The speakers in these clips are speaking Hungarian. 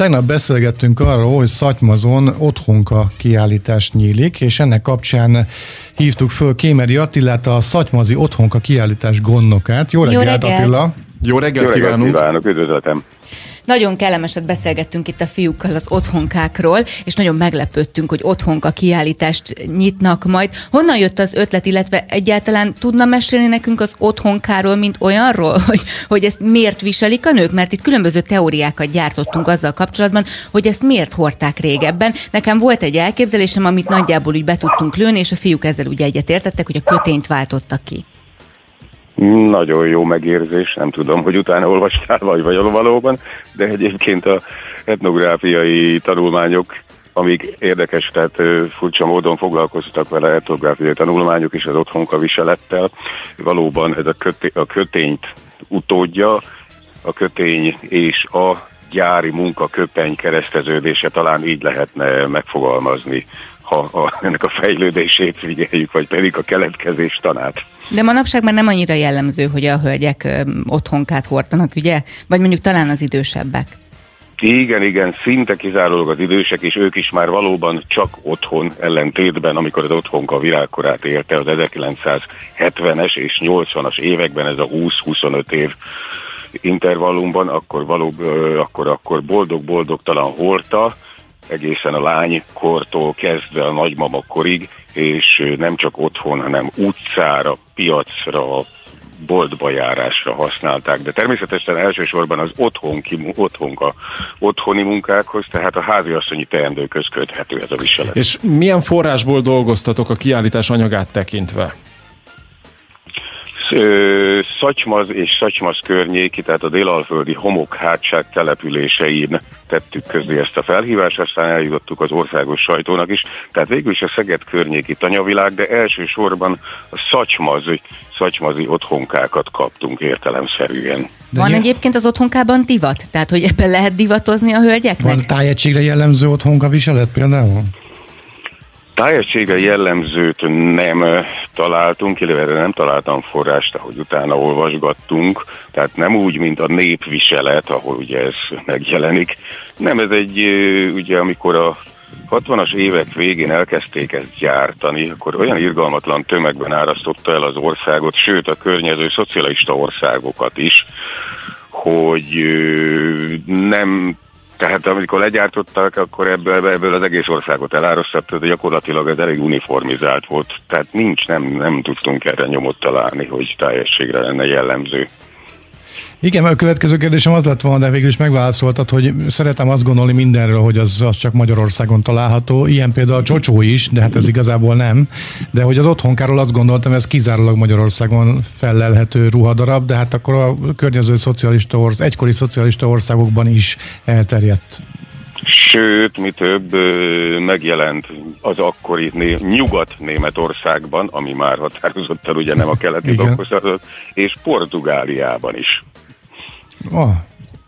Tegnap beszélgettünk arról, hogy Szatymazon otthonka kiállítás nyílik, és ennek kapcsán hívtuk föl Kémeri Attilát, a Szatymazi otthonka kiállítás gondnokát. Jó reggelt, Jó reggelt. Attila! Jó reggelt, Jó reggelt kívánunk! kívánok, üdvözletem! Nagyon kellemeset beszélgettünk itt a fiúkkal az otthonkákról, és nagyon meglepődtünk, hogy otthonka kiállítást nyitnak majd. Honnan jött az ötlet, illetve egyáltalán tudna mesélni nekünk az otthonkáról, mint olyanról, hogy, hogy ezt miért viselik a nők? Mert itt különböző teóriákat gyártottunk azzal kapcsolatban, hogy ezt miért hordták régebben. Nekem volt egy elképzelésem, amit nagyjából úgy be tudtunk lőni, és a fiúk ezzel ugye egyetértettek, hogy a kötényt váltottak ki. Nagyon jó megérzés, nem tudom, hogy utána olvastál vagy vagy valóban, de egyébként a etnográfiai tanulmányok, amik érdekes, tehát furcsa módon foglalkoztak vele etnográfiai tanulmányok is az otthonka viselettel. Valóban ez a, köté- a kötényt utódja, a kötény és a gyári munka köpeny kereszteződése talán így lehetne megfogalmazni ha a, ennek a fejlődését figyeljük, vagy pedig a keletkezés tanát. De manapság már nem annyira jellemző, hogy a hölgyek otthonkát hordanak, ugye? Vagy mondjuk talán az idősebbek. Igen, igen, szinte kizárólag az idősek, és ők is már valóban csak otthon ellentétben, amikor az otthonka virágkorát érte az 1970-es és 80-as években, ez a 20-25 év intervallumban, akkor, való, akkor, akkor boldog-boldogtalan hordta, egészen a lánykortól kezdve a nagymama korig, és nem csak otthon, hanem utcára, piacra, boltba járásra használták, de természetesen elsősorban az otthonki, otthonka, otthoni munkákhoz, tehát a háziasszonyi teendőköz köthető ez a viselet. És milyen forrásból dolgoztatok a kiállítás anyagát tekintve? Szatymaz és Szatymaz környéki, tehát a délalföldi homok hátság településein tettük közé ezt a felhívást, aztán eljutottuk az országos sajtónak is. Tehát végül is a Szeged környéki tanyavilág, de elsősorban a Szatymaz, szatymazi otthonkákat kaptunk értelemszerűen. De Van egyébként az otthonkában divat? Tehát, hogy ebben lehet divatozni a hölgyeknek? Van tájegységre jellemző otthonka viselet például? Tájegysége jellemzőt nem találtunk, illetve nem találtam forrást, ahogy utána olvasgattunk, tehát nem úgy, mint a népviselet, ahol ugye ez megjelenik. Nem, ez egy, ugye amikor a 60-as évek végén elkezdték ezt gyártani, akkor olyan irgalmatlan tömegben árasztotta el az országot, sőt a környező szocialista országokat is, hogy nem tehát amikor legyártották, akkor ebből, ebből az egész országot elárasztott, de gyakorlatilag ez elég uniformizált volt. Tehát nincs, nem, nem tudtunk erre nyomot találni, hogy teljességre lenne jellemző. Igen, mert a következő kérdésem az lett volna, de végül is megválaszoltad, hogy szeretem azt gondolni mindenről, hogy az, az csak Magyarországon található. Ilyen például a csocsó is, de hát ez igazából nem. De hogy az otthonkáról azt gondoltam, ez kizárólag Magyarországon fellelhető ruhadarab, de hát akkor a környező szocialista ország, egykori szocialista országokban is elterjedt. Sőt, mi több, megjelent az akkori Nyugat-Németországban, ami már határozottan ugye nem a keleti blokkhoz és Portugáliában is. Oh,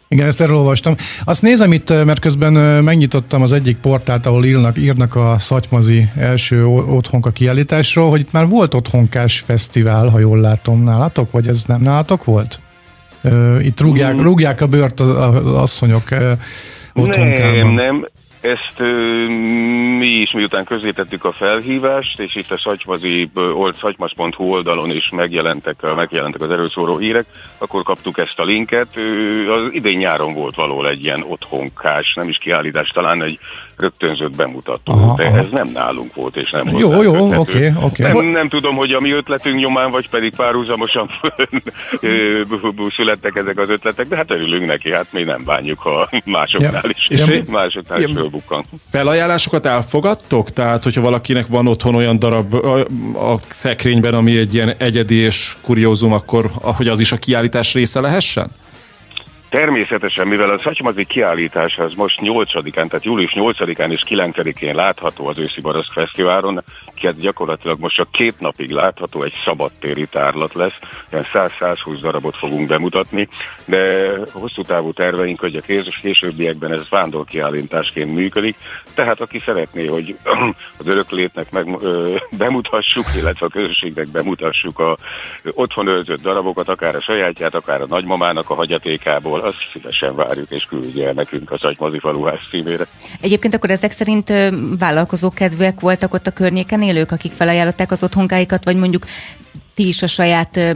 igen, ezt erről olvastam. Azt nézem itt, mert közben megnyitottam az egyik portált, ahol írnak, írnak a Szatymazi első otthonka kiállításról, hogy itt már volt otthonkás fesztivál, ha jól látom nálatok, vagy ez nem nálatok volt? Itt rúgják, mm. rúgják a bört az asszonyok otthonkában. Nem, nem, ezt ö, mi is miután közzétettük a felhívást, és itt a szatymazi, szatymas.hu oldalon is megjelentek, megjelentek az erőszóró hírek, akkor kaptuk ezt a linket. Ö, az idén nyáron volt való egy ilyen otthonkás, nem is kiállítás, talán egy rögtönzött bemutató, aha, de aha. ez nem nálunk volt, és nem Jó, jó, oké, oké. Okay, okay. nem, nem tudom, hogy a mi ötletünk nyomán, vagy pedig párhuzamosan születtek ezek az ötletek, de hát örülünk neki, hát mi nem bánjuk, ha másoknál ja. is, és másoknál ja. is fölbukkan. Felajánlásokat elfogadtok? Tehát, hogyha valakinek van otthon olyan darab a szekrényben, ami egy ilyen egyedi és kuriózum, akkor hogy az is a kiállítás része lehessen? Természetesen, mivel a Szatymazi kiállítás az most 8-án, tehát július 8-án és 9-én látható az őszi Baraszk Fesztiválon, hát gyakorlatilag most csak két napig látható, egy szabadtéri tárlat lesz, ilyen 100-120 darabot fogunk bemutatni, de hosszú távú terveink, hogy a későbbiekben ez vándorkiállításként működik, tehát aki szeretné, hogy az öröklétnek meg, ö, bemutassuk, illetve a közösségnek bemutassuk a otthon őrzött darabokat, akár a sajátját, akár a nagymamának a hagyatékából, azt szívesen várjuk, és küldje el nekünk a Szagymazi faluház címére. Egyébként akkor ezek szerint vállalkozókedvűek voltak ott a környéken élők, akik felajánlották az otthonkáikat, vagy mondjuk ti is a saját ö,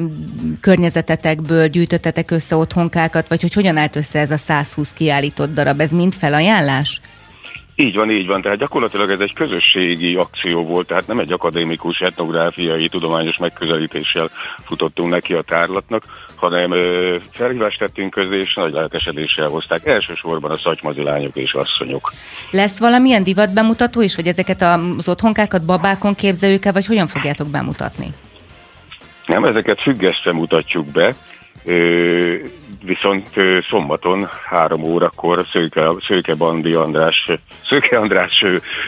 környezetetekből gyűjtöttetek össze otthonkákat, vagy hogy hogyan állt össze ez a 120 kiállított darab? Ez mind felajánlás? Így van, így van. Tehát gyakorlatilag ez egy közösségi akció volt, tehát nem egy akadémikus, etnográfiai, tudományos megközelítéssel futottunk neki a tárlatnak, hanem ö, felhívást tettünk közé, és nagy lelkesedéssel hozták. Elsősorban a szatymazi lányok és asszonyok. Lesz valamilyen divat bemutató is, vagy ezeket az otthonkákat babákon képzeljük el, vagy hogyan fogjátok bemutatni? Nem, ezeket függesztve mutatjuk be, viszont szombaton három órakor Szőke, Szőke Bandi András, Szőke András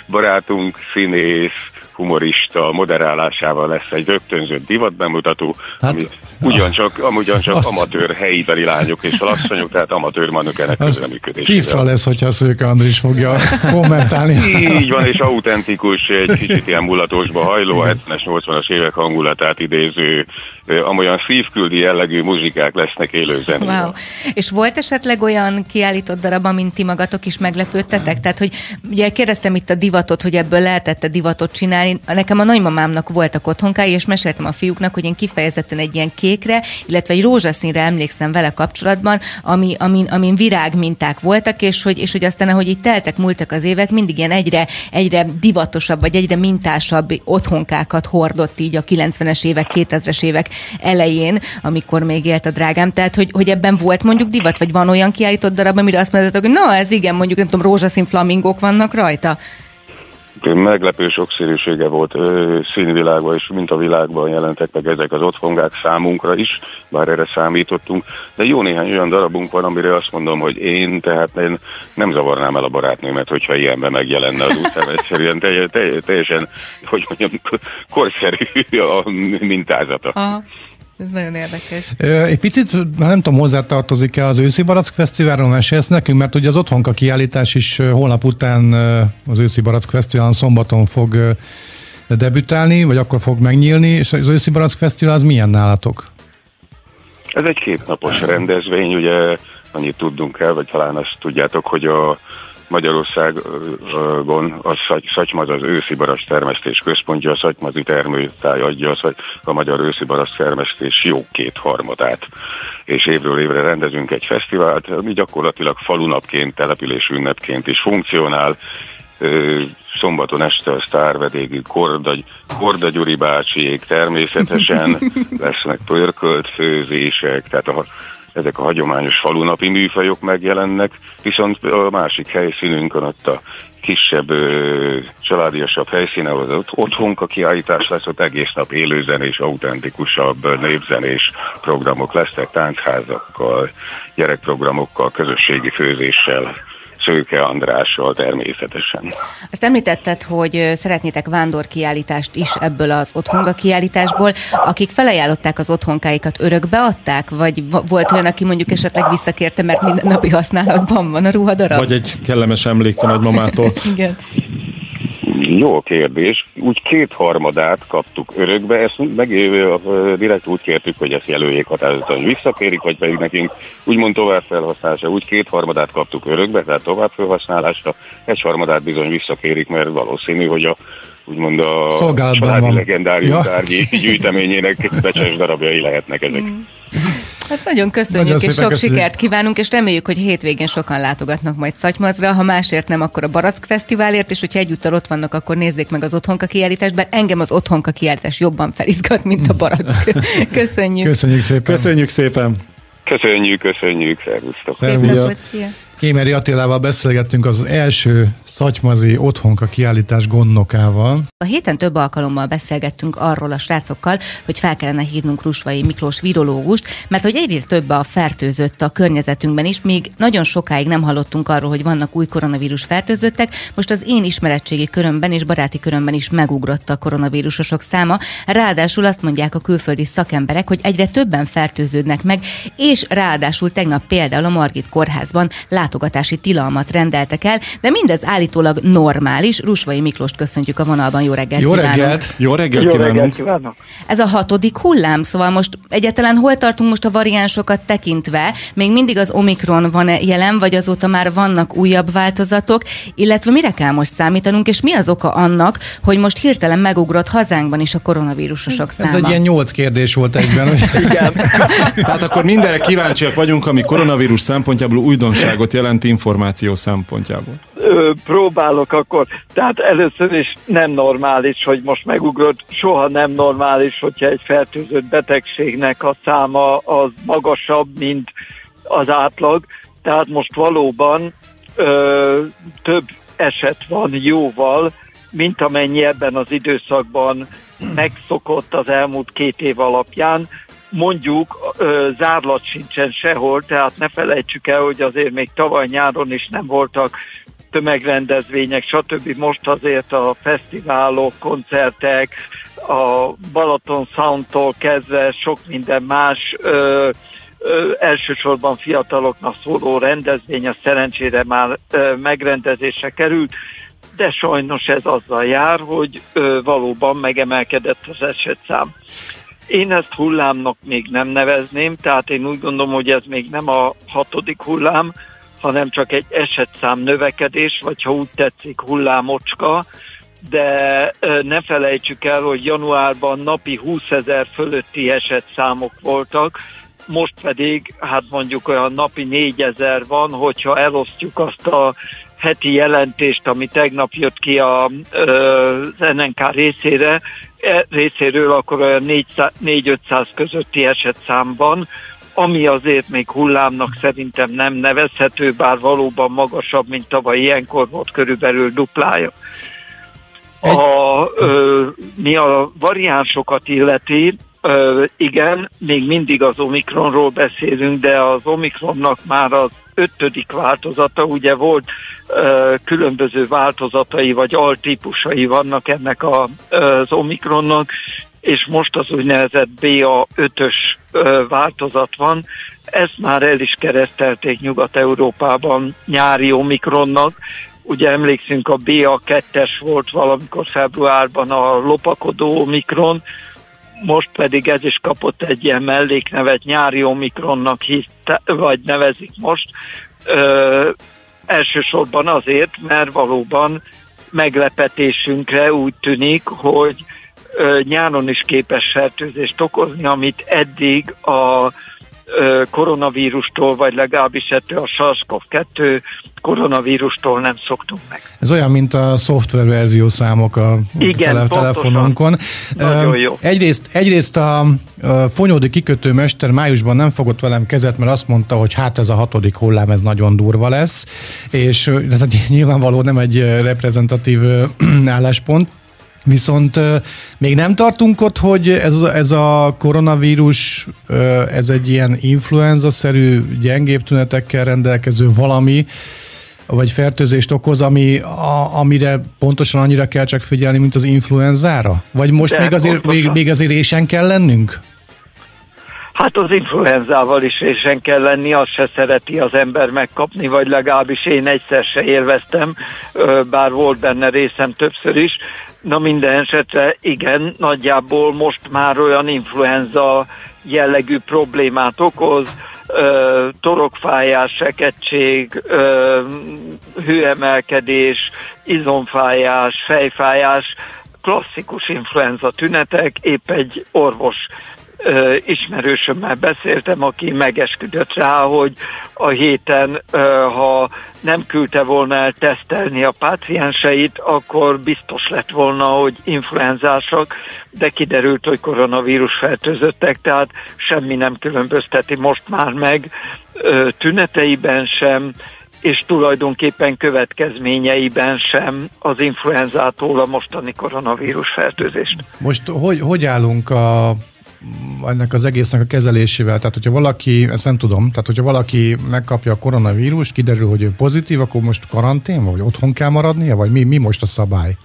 barátunk, színész, humorista moderálásával lesz egy rögtönzött divatbemutató, hát, ami ugyancsak, ugyancsak azt, amatőr helyibeli lányok és asszonyok, tehát amatőr manökenek közreműködésével. Cifra lesz, hogyha a Szőke Andris fogja kommentálni. Így van, és autentikus, egy kicsit ilyen mulatosba hajló, 70-es, 80-as évek hangulatát idéző, amolyan szívküldi jellegű muzsikák lesznek élő zenével. Wow. És volt esetleg olyan kiállított darab, amint ti magatok is meglepődtetek? Tehát, hogy ugye kérdeztem itt a divatot, hogy ebből lehetett divatot csinálni. Nekem a nagymamámnak voltak otthonkái, és meséltem a fiúknak, hogy én kifejezetten egy ilyen kékre, illetve egy rózsaszínre emlékszem vele kapcsolatban, ami, amin, amin virágminták voltak, és hogy, és hogy aztán, ahogy itt teltek, múltak az évek, mindig ilyen egyre, egyre divatosabb, vagy egyre mintásabb otthonkákat hordott így a 90-es évek, 2000-es évek elején, amikor még élt a drágám. Tehát, hogy, hogy ebben volt mondjuk divat, vagy van olyan kiállított darab, amire azt mondhatok, hogy na, ez igen, mondjuk nem tudom, rózsaszín flamingók vannak rajta meglepő sokszínűsége volt színvilágban és mint a világban jelentek meg ezek az otthongák számunkra is, bár erre számítottunk, de jó néhány olyan darabunk van, amire azt mondom, hogy én, tehát én nem zavarnám el a barátnőmet, hogyha ilyenben megjelenne az utcán, egyszerűen teljesen, hogy mondjam, korszerű a mintázata. Aha. Ez nagyon érdekes. Egy picit, nem tudom, hozzátartozik-e az őszi barack fesztiválról mesélsz nekünk, mert ugye az otthonka kiállítás is holnap után az őszi barack fesztiválon szombaton fog debütálni, vagy akkor fog megnyílni, és az őszi barack fesztivál az milyen nálatok? Ez egy kétnapos rendezvény, ugye annyit tudunk el, vagy talán azt tudjátok, hogy a Magyarországon a Szatymaz az őszi barasz termesztés központja, a Szatymazi termőtáj adja a, a magyar őszi barasz termesztés jó kétharmadát. És évről évre rendezünk egy fesztivált, ami gyakorlatilag falunapként, település ünnepként is funkcionál, szombaton este a sztárvedégi Korda, Korda Gyuri bácsiék természetesen lesznek pörkölt főzések, tehát a ezek a hagyományos falunapi műfajok megjelennek, viszont a másik helyszínünkön ott a kisebb, családiasabb helyszínen az otthonka kiállítás lesz, ott egész nap élőzenés, autentikusabb népzenés programok lesznek, táncházakkal, gyerekprogramokkal, közösségi főzéssel, Szőke Andrással természetesen. Azt említetted, hogy szeretnétek vándorkiállítást is ebből az otthonga kiállításból. Akik felajánlották az otthonkáikat, örökbe adták? Vagy volt olyan, aki mondjuk esetleg visszakérte, mert minden napi használatban van a ruhadarab? Vagy egy kellemes emlék a nagymamától. Igen. Jó kérdés. Úgy kétharmadát kaptuk örökbe, ezt meg direkt úgy kértük, hogy ezt jelöljék határozottan, visszakérik, vagy pedig nekünk úgymond tovább felhasználásra. Úgy kétharmadát kaptuk örökbe, tehát tovább felhasználásra, egyharmadát bizony visszakérik, mert valószínű, hogy a úgymond a családi legendárium ja. tárgyi gyűjteményének becses darabjai lehetnek ezek. Mm. Hát nagyon köszönjük, nagyon és sok köszönjük. sikert kívánunk, és reméljük, hogy hétvégén sokan látogatnak majd Szatymazra, ha másért nem, akkor a Barack Fesztiválért, és hogyha egyúttal ott vannak, akkor nézzék meg az otthonka kiállítást, bár engem az otthonka kiállítás jobban felizgat, mint a Barack. Köszönjük. Köszönjük szépen. Köszönjük szépen. Köszönjük, köszönjük, szervusztok. Szép Kémeri Attilával beszélgettünk az első szatymazi otthonka kiállítás gondnokával. A héten több alkalommal beszélgettünk arról a srácokkal, hogy fel kellene hívnunk Rusvai Miklós virológust, mert hogy egyre több a fertőzött a környezetünkben is, még nagyon sokáig nem hallottunk arról, hogy vannak új koronavírus fertőzöttek, most az én ismeretségi körömben és baráti körömben is megugrott a koronavírusosok száma, ráadásul azt mondják a külföldi szakemberek, hogy egyre többen fertőződnek meg, és ráadásul tegnap például a Margit kórházban lát látogatási tilalmat rendeltek el, de mindez állítólag normális. Rusvai Miklóst köszöntjük a vonalban, jó reggelt Jó kívánunk. reggelt! Jó reggelt Jó kívánunk! reggelt kívánok! Ez a hatodik hullám, szóval most egyáltalán hol tartunk most a variánsokat tekintve? Még mindig az Omikron van jelen, vagy azóta már vannak újabb változatok, illetve mire kell most számítanunk, és mi az oka annak, hogy most hirtelen megugrott hazánkban is a koronavírusosok száma? Ez egy ilyen nyolc kérdés volt egyben. Hogy... Igen. Tehát akkor mindenre kíváncsiak vagyunk, ami koronavírus szempontjából újdonságot jelent információ szempontjából. Ö, próbálok akkor. Tehát először is nem normális, hogy most megugrott. Soha nem normális, hogyha egy fertőzött betegségnek a száma az magasabb, mint az átlag. Tehát most valóban ö, több eset van jóval, mint amennyi ebben az időszakban megszokott az elmúlt két év alapján. Mondjuk zárlat sincsen sehol, tehát ne felejtsük el, hogy azért még tavaly nyáron is nem voltak tömegrendezvények, stb. Most azért a fesztiválok, koncertek, a Balaton Soundtól kezdve sok minden más ö, ö, elsősorban fiataloknak szóló rendezvény, a szerencsére már ö, megrendezésre került, de sajnos ez azzal jár, hogy ö, valóban megemelkedett az esetszám. Én ezt hullámnak még nem nevezném, tehát én úgy gondolom, hogy ez még nem a hatodik hullám, hanem csak egy esetszám növekedés, vagy ha úgy tetszik, hullámocska, de ne felejtsük el, hogy januárban napi 20 ezer fölötti esetszámok voltak, most pedig hát mondjuk olyan napi 4 ezer van, hogyha elosztjuk azt a heti jelentést, ami tegnap jött ki a, az NNK részére, e, részéről, akkor olyan 400-500 közötti esetszám van, ami azért még hullámnak szerintem nem nevezhető, bár valóban magasabb, mint tavaly ilyenkor volt körülbelül duplája. A, ö, mi a variánsokat illeti, ö, igen, még mindig az Omikronról beszélünk, de az Omikronnak már az ötödik változata, ugye volt ö, különböző változatai vagy altípusai vannak ennek a, az Omikronnak, és most az úgynevezett BA5-ös változat van. Ezt már el is keresztelték Nyugat-Európában nyári Omikronnak. Ugye emlékszünk, a BA2-es volt valamikor februárban a lopakodó Omikron, most pedig ez is kapott egy ilyen melléknevet, nyári Omikronnak hitte, vagy nevezik most. Ö, elsősorban azért, mert valóban meglepetésünkre úgy tűnik, hogy ö, nyáron is képes fertőzést okozni, amit eddig a koronavírustól, vagy legalábbis ettől a SARS-CoV-2 koronavírustól nem szoktunk meg. Ez olyan, mint a szoftververzió számok a Igen, tele- telefonunkon. Nagyon jó. Egyrészt, egyrészt a, a fonyódi kikötő mester májusban nem fogott velem kezet, mert azt mondta, hogy hát ez a hatodik hullám, ez nagyon durva lesz, és hát nyilvánvaló nem egy reprezentatív álláspont, Viszont még nem tartunk ott, hogy ez, ez a koronavírus, ez egy ilyen influenza-szerű, gyengébb tünetekkel rendelkező valami, vagy fertőzést okoz, ami, a, amire pontosan annyira kell csak figyelni, mint az influenzára? Vagy most De, még azért, pontosan. még, még azért résen kell lennünk? Hát az influenzával is résen kell lenni, azt se szereti az ember megkapni, vagy legalábbis én egyszer se élveztem, bár volt benne részem többször is. Na minden esetre igen, nagyjából most már olyan influenza jellegű problémát okoz, torokfájás, sekettség, ö, hőemelkedés, izomfájás, fejfájás, klasszikus influenza tünetek, épp egy orvos ö, ismerősömmel beszéltem, aki megesküdött rá, hogy a héten, ö, ha nem küldte volna el tesztelni a pácienseit, akkor biztos lett volna, hogy influenzásak, de kiderült, hogy koronavírus fertőzöttek, tehát semmi nem különbözteti most már meg ö, tüneteiben sem, és tulajdonképpen következményeiben sem az influenzától a mostani koronavírus fertőzést. Most hogy, hogy állunk a ennek az egésznek a kezelésével. Tehát, hogyha valaki, ezt nem tudom, tehát, hogyha valaki megkapja a koronavírus, kiderül, hogy ő pozitív, akkor most karantén, vagy otthon kell maradnia, vagy mi, mi most a szabály?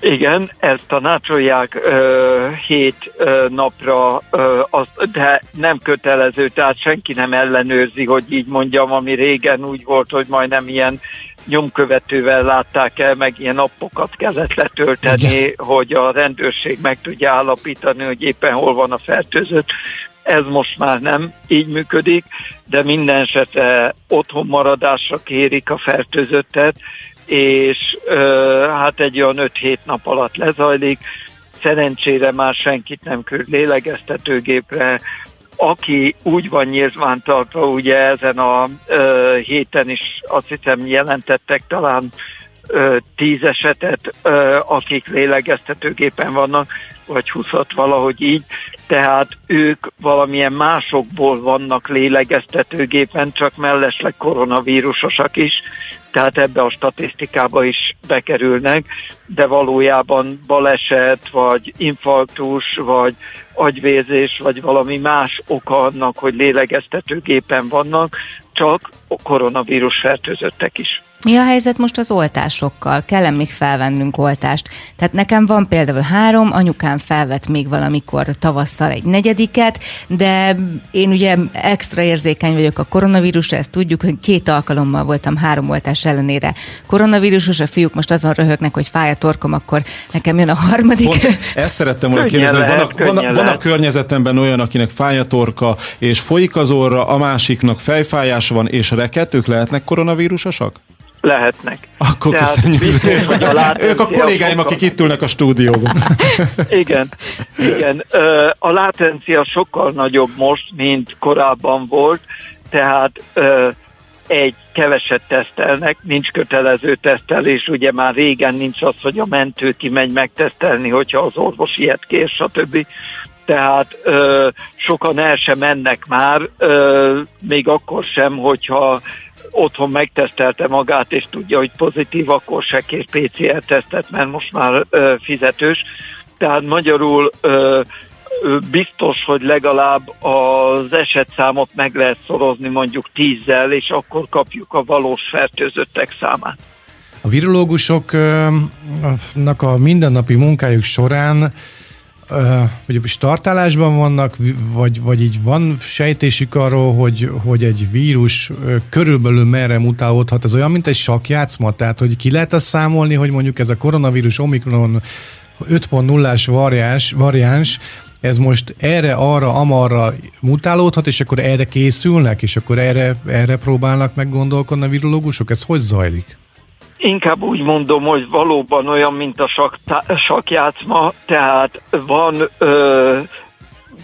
Igen, ezt tanácsolják ö, hét ö, napra, ö, az, de nem kötelező, tehát senki nem ellenőrzi, hogy így mondjam, ami régen úgy volt, hogy majdnem ilyen nyomkövetővel látták el, meg ilyen appokat kellett letölteni, Igen. hogy a rendőrség meg tudja állapítani, hogy éppen hol van a fertőzött. Ez most már nem így működik, de minden esetre otthon maradásra kérik a fertőzöttet, és ö, hát egy olyan 5-7 nap alatt lezajlik. Szerencsére már senkit nem küld lélegeztetőgépre, aki úgy van nyilvántartva, ugye ezen a ö, héten is azt hiszem jelentettek talán ö, tíz esetet, ö, akik lélegeztetőgépen vannak, vagy 20 valahogy így, tehát ők valamilyen másokból vannak lélegeztetőgépen, csak mellesleg koronavírusosak is, tehát ebbe a statisztikába is bekerülnek, de valójában baleset, vagy infarktus, vagy agyvérzés, vagy valami más oka annak, hogy lélegeztetőgépen vannak, csak koronavírus fertőzöttek is. Mi a helyzet most az oltásokkal? Kell még felvennünk oltást? Tehát nekem van például három, anyukám felvett még valamikor tavasszal egy negyediket, de én ugye extra érzékeny vagyok a koronavírusra, ezt tudjuk, hogy két alkalommal voltam három oltás ellenére koronavírusos, a fiúk most azon röhögnek, hogy fáj a torkom, akkor nekem jön a harmadik. Pont ezt szerettem volna kérdezni, hogy van a, van, a, van a környezetemben olyan, akinek fáj a torka, és folyik az orra, a másiknak fejfájása van, és reket, ők lehetnek koronavírusosak? Lehetnek. Akkor Tehát köszönjük a Ők a kollégáim, sokkal... akik itt ülnek a stúdióban. igen, igen. A látencia sokkal nagyobb most, mint korábban volt, tehát egy keveset tesztelnek, nincs kötelező tesztelés, ugye már régen nincs az, hogy a mentő kimegy megtesztelni, hogyha az orvos ilyet kér, stb. Tehát ö, sokan el sem mennek már, ö, még akkor sem, hogyha otthon megtesztelte magát, és tudja, hogy pozitív, akkor se kér PCR-tesztet, mert most már ö, fizetős. Tehát magyarul ö, biztos, hogy legalább az esetszámot meg lehet szorozni mondjuk tízzel, és akkor kapjuk a valós fertőzöttek számát. A virológusoknak a mindennapi munkájuk során hogy is tartálásban vannak, vagy, vagy így van sejtésük arról, hogy, hogy egy vírus körülbelül merre mutálódhat. Ez olyan, mint egy sakjátszma, tehát hogy ki lehet azt számolni, hogy mondjuk ez a koronavírus Omikron 5.0-ás variáns, variáns ez most erre, arra, amarra mutálódhat, és akkor erre készülnek, és akkor erre, erre próbálnak meggondolkodni a virológusok? Ez hogy zajlik? Inkább úgy mondom, hogy valóban olyan, mint a sak, sakjátszma, tehát van, ö,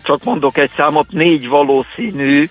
csak mondok egy számot, négy valószínű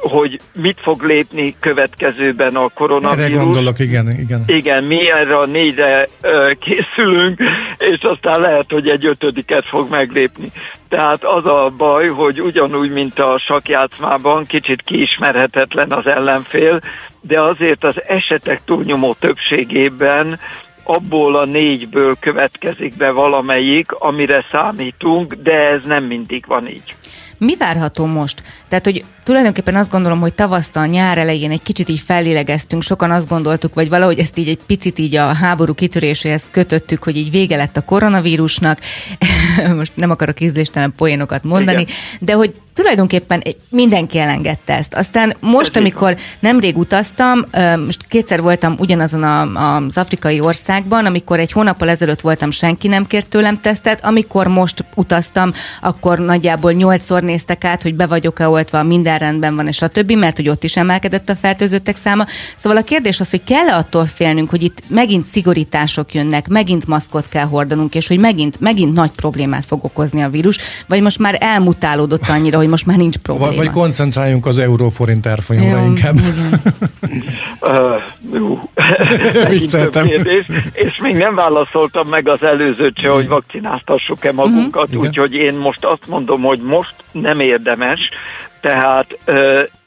hogy mit fog lépni következőben a koronavírus. Erre gondolok, igen, igen. Igen, mi erre a négyre ö, készülünk, és aztán lehet, hogy egy ötödiket fog meglépni. Tehát az a baj, hogy ugyanúgy, mint a sakjátszmában, kicsit kiismerhetetlen az ellenfél, de azért az esetek túlnyomó többségében abból a négyből következik be valamelyik, amire számítunk, de ez nem mindig van így. Mi várható most? Tehát, hogy tulajdonképpen azt gondolom, hogy tavasztal, nyár elején egy kicsit így fellélegeztünk, sokan azt gondoltuk, vagy valahogy ezt így egy picit így a háború kitöréséhez kötöttük, hogy így vége lett a koronavírusnak, most nem akarok ízléstelen poénokat mondani, Igen. de hogy tulajdonképpen mindenki elengedte ezt. Aztán most, amikor nemrég utaztam, most kétszer voltam ugyanazon a, az afrikai országban, amikor egy hónappal ezelőtt voltam, senki nem kért tőlem tesztet, amikor most utaztam, akkor nagyjából nyolcszor néztek át, hogy be vagyok-e oltva, minden rendben van, és a többi, mert hogy ott is emelkedett a fertőzöttek száma. Szóval a kérdés az, hogy kell-e attól félnünk, hogy itt megint szigorítások jönnek, megint maszkot kell hordanunk, és hogy megint, megint nagy problémát fog okozni a vírus, vagy most már elmutálódott annyira, hogy most már nincs probléma. Vagy koncentráljunk az euróforint árfolyamra inkább. kérdés, és még nem válaszoltam meg az előzőt se, hogy vakcináztassuk-e magunkat, uh-huh. úgyhogy én most azt mondom, hogy most nem érdemes, tehát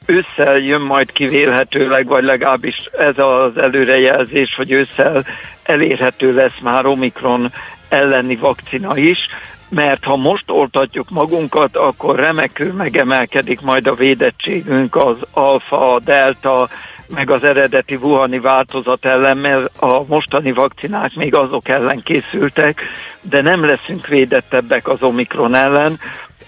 ősszel jön majd kivélhetőleg, vagy legalábbis ez az előrejelzés, hogy ősszel elérhető lesz már Omikron elleni vakcina is, mert ha most oltatjuk magunkat, akkor remekül megemelkedik majd a védettségünk az alfa, delta meg az eredeti Wuhani változat ellen, mert a mostani vakcinák még azok ellen készültek, de nem leszünk védettebbek az Omikron ellen,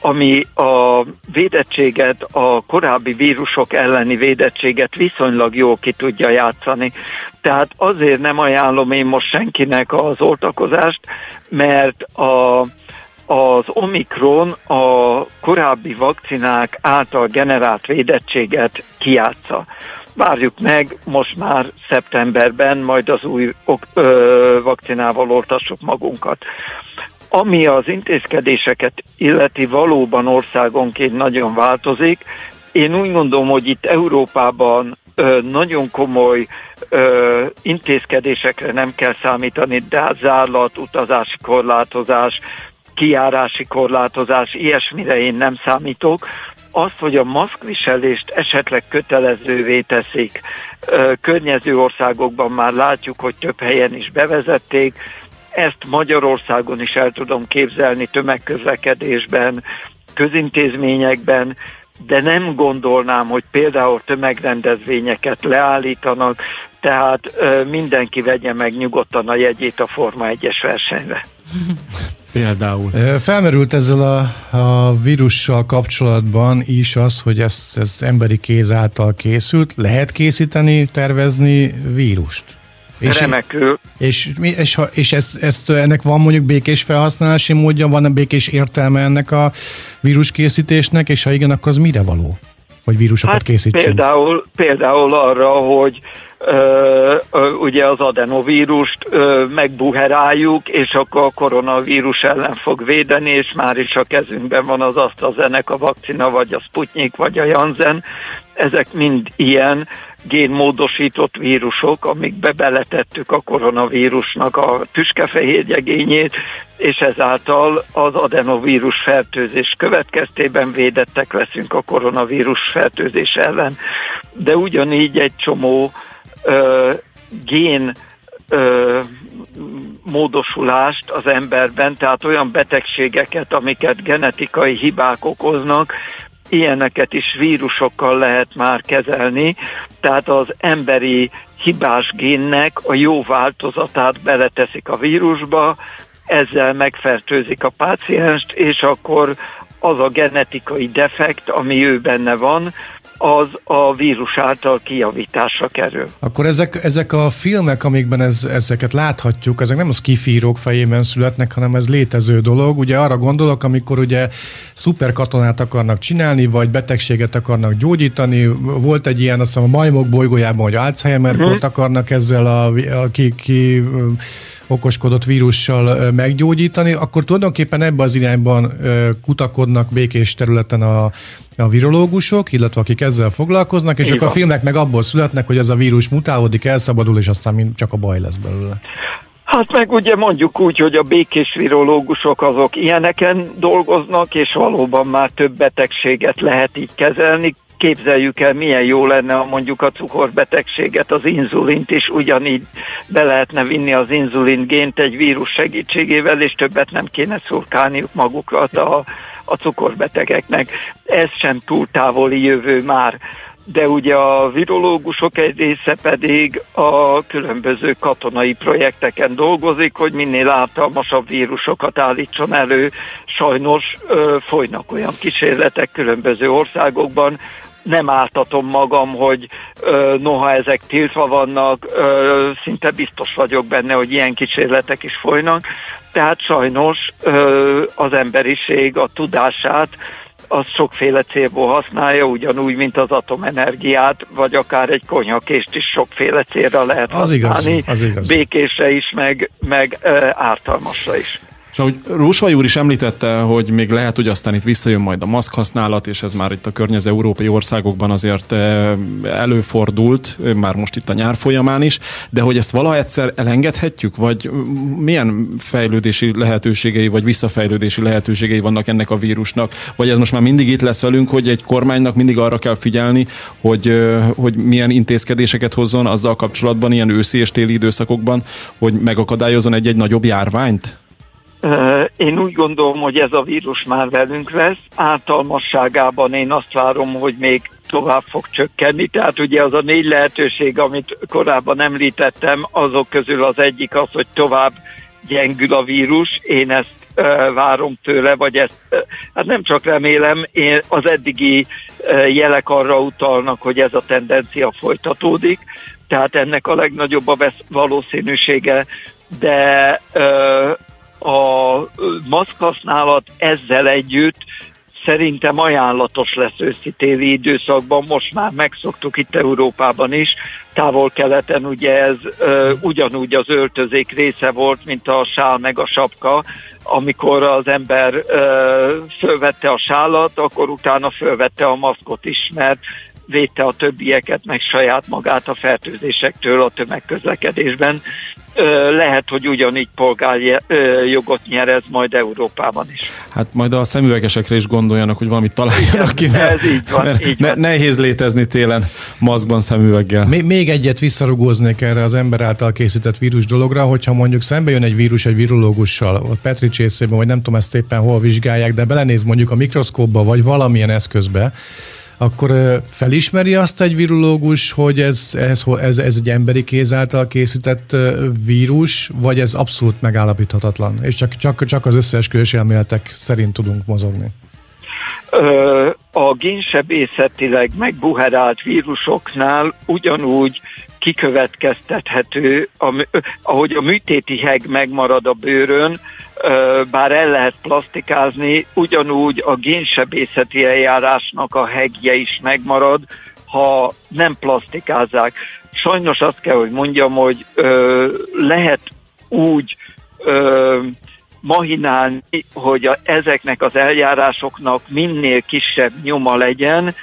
ami a védettséget, a korábbi vírusok elleni védettséget viszonylag jól ki tudja játszani. Tehát azért nem ajánlom én most senkinek az oltakozást, mert a, az Omikron a korábbi vakcinák által generált védettséget kiátsza. Várjuk meg, most már szeptemberben majd az új ö, vakcinával oltassuk magunkat. Ami az intézkedéseket illeti valóban országonként nagyon változik, én úgy gondolom, hogy itt Európában ö, nagyon komoly ö, intézkedésekre nem kell számítani, de hát zárlat, utazási korlátozás, kiárási korlátozás, ilyesmire én nem számítok. Azt, hogy a maszkviselést esetleg kötelezővé teszik, ö, környező országokban már látjuk, hogy több helyen is bevezették, ezt Magyarországon is el tudom képzelni tömegközlekedésben, közintézményekben, de nem gondolnám, hogy például tömegrendezvényeket leállítanak, tehát ö, mindenki vegye meg nyugodtan a jegyét a Forma 1-es versenyre. Például. Felmerült ezzel a, a vírussal kapcsolatban is az, hogy ez, ez emberi kéz által készült. Lehet készíteni, tervezni vírust? És Remekül. És, és, és, és ezt, ezt, ennek van mondjuk békés felhasználási módja, van-e békés értelme ennek a víruskészítésnek, és ha igen, akkor az mire való? Hogy vírusokat hát készítsünk? Például, például arra, hogy ö, ö, ugye az adenovírust ö, megbuheráljuk, és akkor a koronavírus ellen fog védeni, és már is a kezünkben van az AstraZeneca vakcina, vagy a Sputnik, vagy a Janssen. Ezek mind ilyen génmódosított vírusok, amikbe beletettük a koronavírusnak a tüskefehérjegényét, és ezáltal az adenovírus fertőzés következtében védettek leszünk a koronavírus fertőzés ellen. De ugyanígy egy csomó ö, gén ö, módosulást az emberben, tehát olyan betegségeket, amiket genetikai hibák okoznak, ilyeneket is vírusokkal lehet már kezelni, tehát az emberi hibás génnek a jó változatát beleteszik a vírusba, ezzel megfertőzik a pácienst, és akkor az a genetikai defekt, ami ő benne van, az a vírus által kijavításra kerül. Akkor ezek, ezek a filmek, amikben ez, ezeket láthatjuk, ezek nem az kifírók fejében születnek, hanem ez létező dolog. Ugye arra gondolok, amikor ugye szuperkatonát akarnak csinálni, vagy betegséget akarnak gyógyítani. Volt egy ilyen, azt hiszem a majmok bolygójában, hogy Alzheimer-kort uh-huh. akarnak ezzel a, a ki, ki okoskodott vírussal meggyógyítani, akkor tulajdonképpen ebbe az irányban kutakodnak békés területen a, a virológusok, illetve akik ezzel foglalkoznak, és Igen. akkor a filmek meg abból születnek, hogy ez a vírus mutálódik, elszabadul, és aztán csak a baj lesz belőle. Hát meg ugye mondjuk úgy, hogy a békés virológusok azok ilyeneken dolgoznak, és valóban már több betegséget lehet így kezelni képzeljük el, milyen jó lenne, ha mondjuk a cukorbetegséget, az inzulint is ugyanígy be lehetne vinni az inzulin gént egy vírus segítségével, és többet nem kéne szurkálniuk magukat a, a cukorbetegeknek. Ez sem túl távoli jövő már de ugye a virológusok egy része pedig a különböző katonai projekteken dolgozik, hogy minél ártalmasabb vírusokat állítson elő. Sajnos ö, folynak olyan kísérletek különböző országokban, nem áltatom magam, hogy ö, noha ezek tiltva vannak, ö, szinte biztos vagyok benne, hogy ilyen kísérletek is folynak. Tehát sajnos ö, az emberiség a tudását az sokféle célból használja, ugyanúgy, mint az atomenergiát, vagy akár egy konyhakést is sokféle célra lehet az használni. Igaz, az igaz. Békésre is, meg, meg ö, ártalmasra is. És ahogy Rósvaj úr is említette, hogy még lehet, hogy aztán itt visszajön majd a maszk használat, és ez már itt a környező európai országokban azért eh, előfordult, már most itt a nyár folyamán is, de hogy ezt valaha egyszer elengedhetjük, vagy milyen fejlődési lehetőségei, vagy visszafejlődési lehetőségei vannak ennek a vírusnak, vagy ez most már mindig itt lesz velünk, hogy egy kormánynak mindig arra kell figyelni, hogy, eh, hogy milyen intézkedéseket hozzon azzal kapcsolatban, ilyen őszi és téli időszakokban, hogy megakadályozon egy-egy nagyobb járványt? Én úgy gondolom, hogy ez a vírus már velünk lesz. Általmasságában én azt várom, hogy még tovább fog csökkenni. Tehát ugye az a négy lehetőség, amit korábban említettem, azok közül az egyik az, hogy tovább gyengül a vírus. Én ezt várom tőle, vagy ezt, hát nem csak remélem, én az eddigi jelek arra utalnak, hogy ez a tendencia folytatódik, tehát ennek a legnagyobb a valószínűsége, de a maszkhasználat ezzel együtt szerintem ajánlatos lesz őszi-téli időszakban, most már megszoktuk itt Európában is, távol-keleten ugye ez ö, ugyanúgy az öltözék része volt, mint a sál meg a sapka, amikor az ember ö, fölvette a sálat, akkor utána fölvette a maszkot is, mert védte a többieket, meg saját magát a fertőzésektől a tömegközlekedésben. Lehet, hogy ugyanígy polgárjogot nyer ez majd Európában is. Hát majd a szemüvegesekre is gondoljanak, hogy valamit találjanak ki, mert, ez így van, mert így van. nehéz létezni télen maszkban szemüveggel. Még, még egyet visszarugóznék erre az ember által készített vírus dologra, hogyha mondjuk szembe jön egy vírus egy virológussal, ott Petri csészében, vagy nem tudom ezt éppen hol vizsgálják, de belenéz mondjuk a mikroszkópba, vagy valamilyen eszközbe, akkor felismeri azt egy virológus, hogy ez, ez, ez, ez egy emberi kéz által készített vírus, vagy ez abszolút megállapíthatatlan, és csak, csak, csak az összeesküvés elméletek szerint tudunk mozogni? A génsebészetileg megbuherált vírusoknál ugyanúgy kikövetkeztethető, ahogy a műtéti heg megmarad a bőrön, bár el lehet plastikázni, ugyanúgy a génsebészeti eljárásnak a hegje is megmarad, ha nem plastikázzák. Sajnos azt kell, hogy mondjam, hogy ö, lehet úgy ö, mahinálni, hogy a, ezeknek az eljárásoknak minél kisebb nyoma legyen,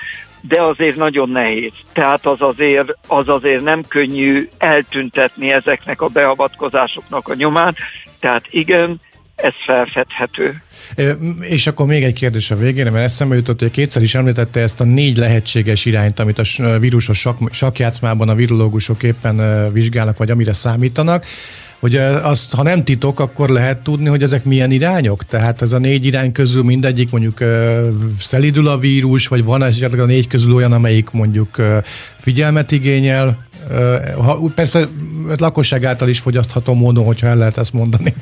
de azért nagyon nehéz. Tehát az azért, az azért nem könnyű eltüntetni ezeknek a beavatkozásoknak a nyomát. Tehát igen, ez felfedhető. És akkor még egy kérdés a végére, mert eszembe jutott, hogy kétszer is említette ezt a négy lehetséges irányt, amit a vírusos sak, sakjátszmában a virológusok éppen vizsgálnak, vagy amire számítanak hogy azt, ha nem titok, akkor lehet tudni, hogy ezek milyen irányok? Tehát ez a négy irány közül mindegyik mondjuk szelidül a vírus, vagy van esetleg a négy közül olyan, amelyik mondjuk figyelmet igényel? Ha, persze lakosság által is fogyasztható módon, hogyha el lehet ezt mondani.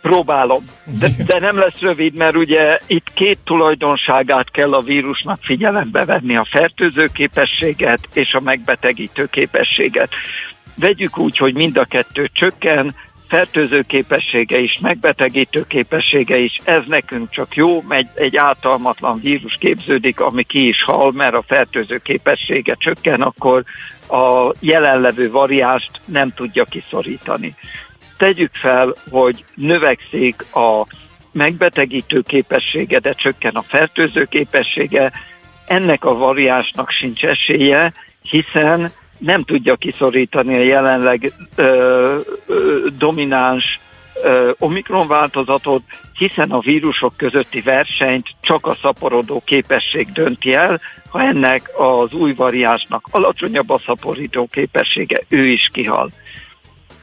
Próbálom. De, de nem lesz rövid, mert ugye itt két tulajdonságát kell a vírusnak figyelembe venni, a fertőző képességet és a megbetegítő képességet. Vegyük úgy, hogy mind a kettő csökken, fertőző képessége is, megbetegítő képessége is, ez nekünk csak jó, egy, egy általmatlan vírus képződik, ami ki is hal, mert a fertőző képessége csökken, akkor a jelenlevő variást nem tudja kiszorítani tegyük fel, hogy növekszik a megbetegítő képessége, de csökken a fertőző képessége, ennek a variásnak sincs esélye, hiszen nem tudja kiszorítani a jelenleg ö, ö, domináns ö, omikron változatot, hiszen a vírusok közötti versenyt csak a szaporodó képesség dönti el, ha ennek az új variásnak alacsonyabb a szaporító képessége, ő is kihal.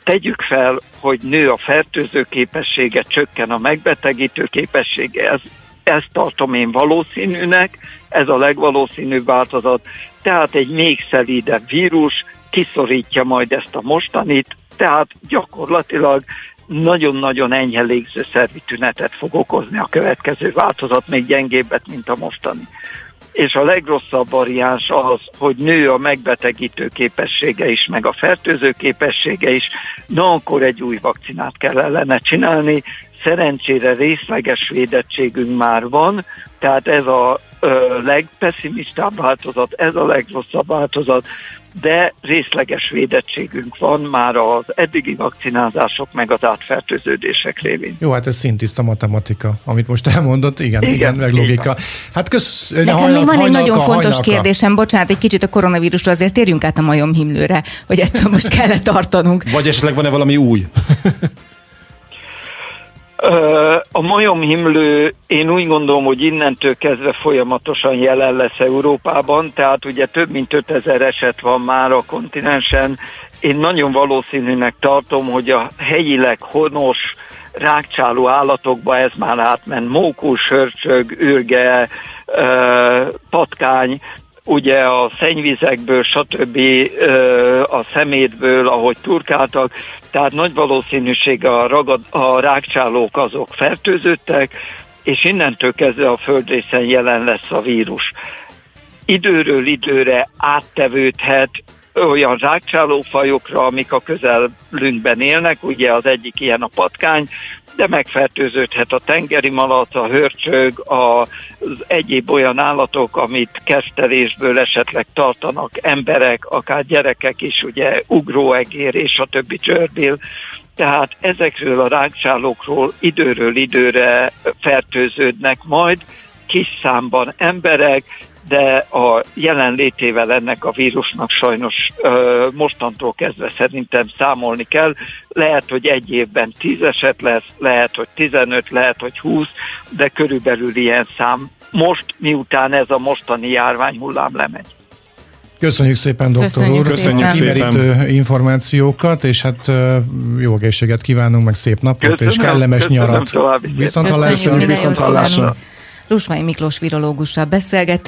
Tegyük fel, hogy nő a fertőző képessége, csökken a megbetegítő képessége, ez, ezt tartom én valószínűnek, ez a legvalószínűbb változat. Tehát egy még szelídebb vírus kiszorítja majd ezt a mostanit, tehát gyakorlatilag nagyon-nagyon enyhe légzőszervi tünetet fog okozni a következő változat, még gyengébbet, mint a mostani és a legrosszabb variáns az, hogy nő a megbetegítő képessége is, meg a fertőző képessége is, na akkor egy új vakcinát kell ellene csinálni. Szerencsére részleges védettségünk már van, tehát ez a ö, legpesszimistább változat, ez a legrosszabb változat, de részleges védettségünk van már az eddigi vakcinázások meg az átfertőződések révén. Jó, hát ez szintiszta matematika, amit most elmondott, igen, igen, igen meg logika. Hát kösz, Nekem hajnal, még van hajnalka, egy nagyon fontos hajnalka. kérdésem, bocsánat, egy kicsit a koronavírusról, azért térjünk át a majomhimlőre, hogy ettől most kellett tartanunk. Vagy esetleg van-e valami új? A majomhimlő, én úgy gondolom, hogy innentől kezdve folyamatosan jelen lesz Európában, tehát ugye több mint 5000 eset van már a kontinensen. Én nagyon valószínűnek tartom, hogy a helyileg honos rákcsáló állatokba ez már átment mókus, hörcsög, ürge, patkány, ugye a szennyvizekből, stb. a szemétből, ahogy turkáltak, tehát nagy valószínűség a, ragad, a rákcsálók azok fertőzöttek, és innentől kezdve a földrészen jelen lesz a vírus. Időről időre áttevődhet olyan rákcsálófajokra, amik a közelünkben élnek, ugye az egyik ilyen a patkány, de megfertőződhet a tengeri malac, a hörcsög, az egyéb olyan állatok, amit kertelésből esetleg tartanak emberek, akár gyerekek is, ugye ugróegér és a többi csörbil. Tehát ezekről a rákcsálókról időről időre fertőződnek majd, kis számban emberek, de a jelenlétével ennek a vírusnak sajnos ö, mostantól kezdve szerintem számolni kell. Lehet, hogy egy évben 10 eset lesz, lehet, hogy 15, lehet, hogy 20, de körülbelül ilyen szám most, miután ez a mostani járványhullám lemegy. Köszönjük szépen, doktor Köszönjük úr. Köszönjük szépen. információkat, és hát jó egészséget kívánunk, meg szép napot, Köszönöm, és kellemes köszönöm nyarat. Viszont hallásra. viszont hallásra. Rusmai Miklós virológussal beszélgettünk.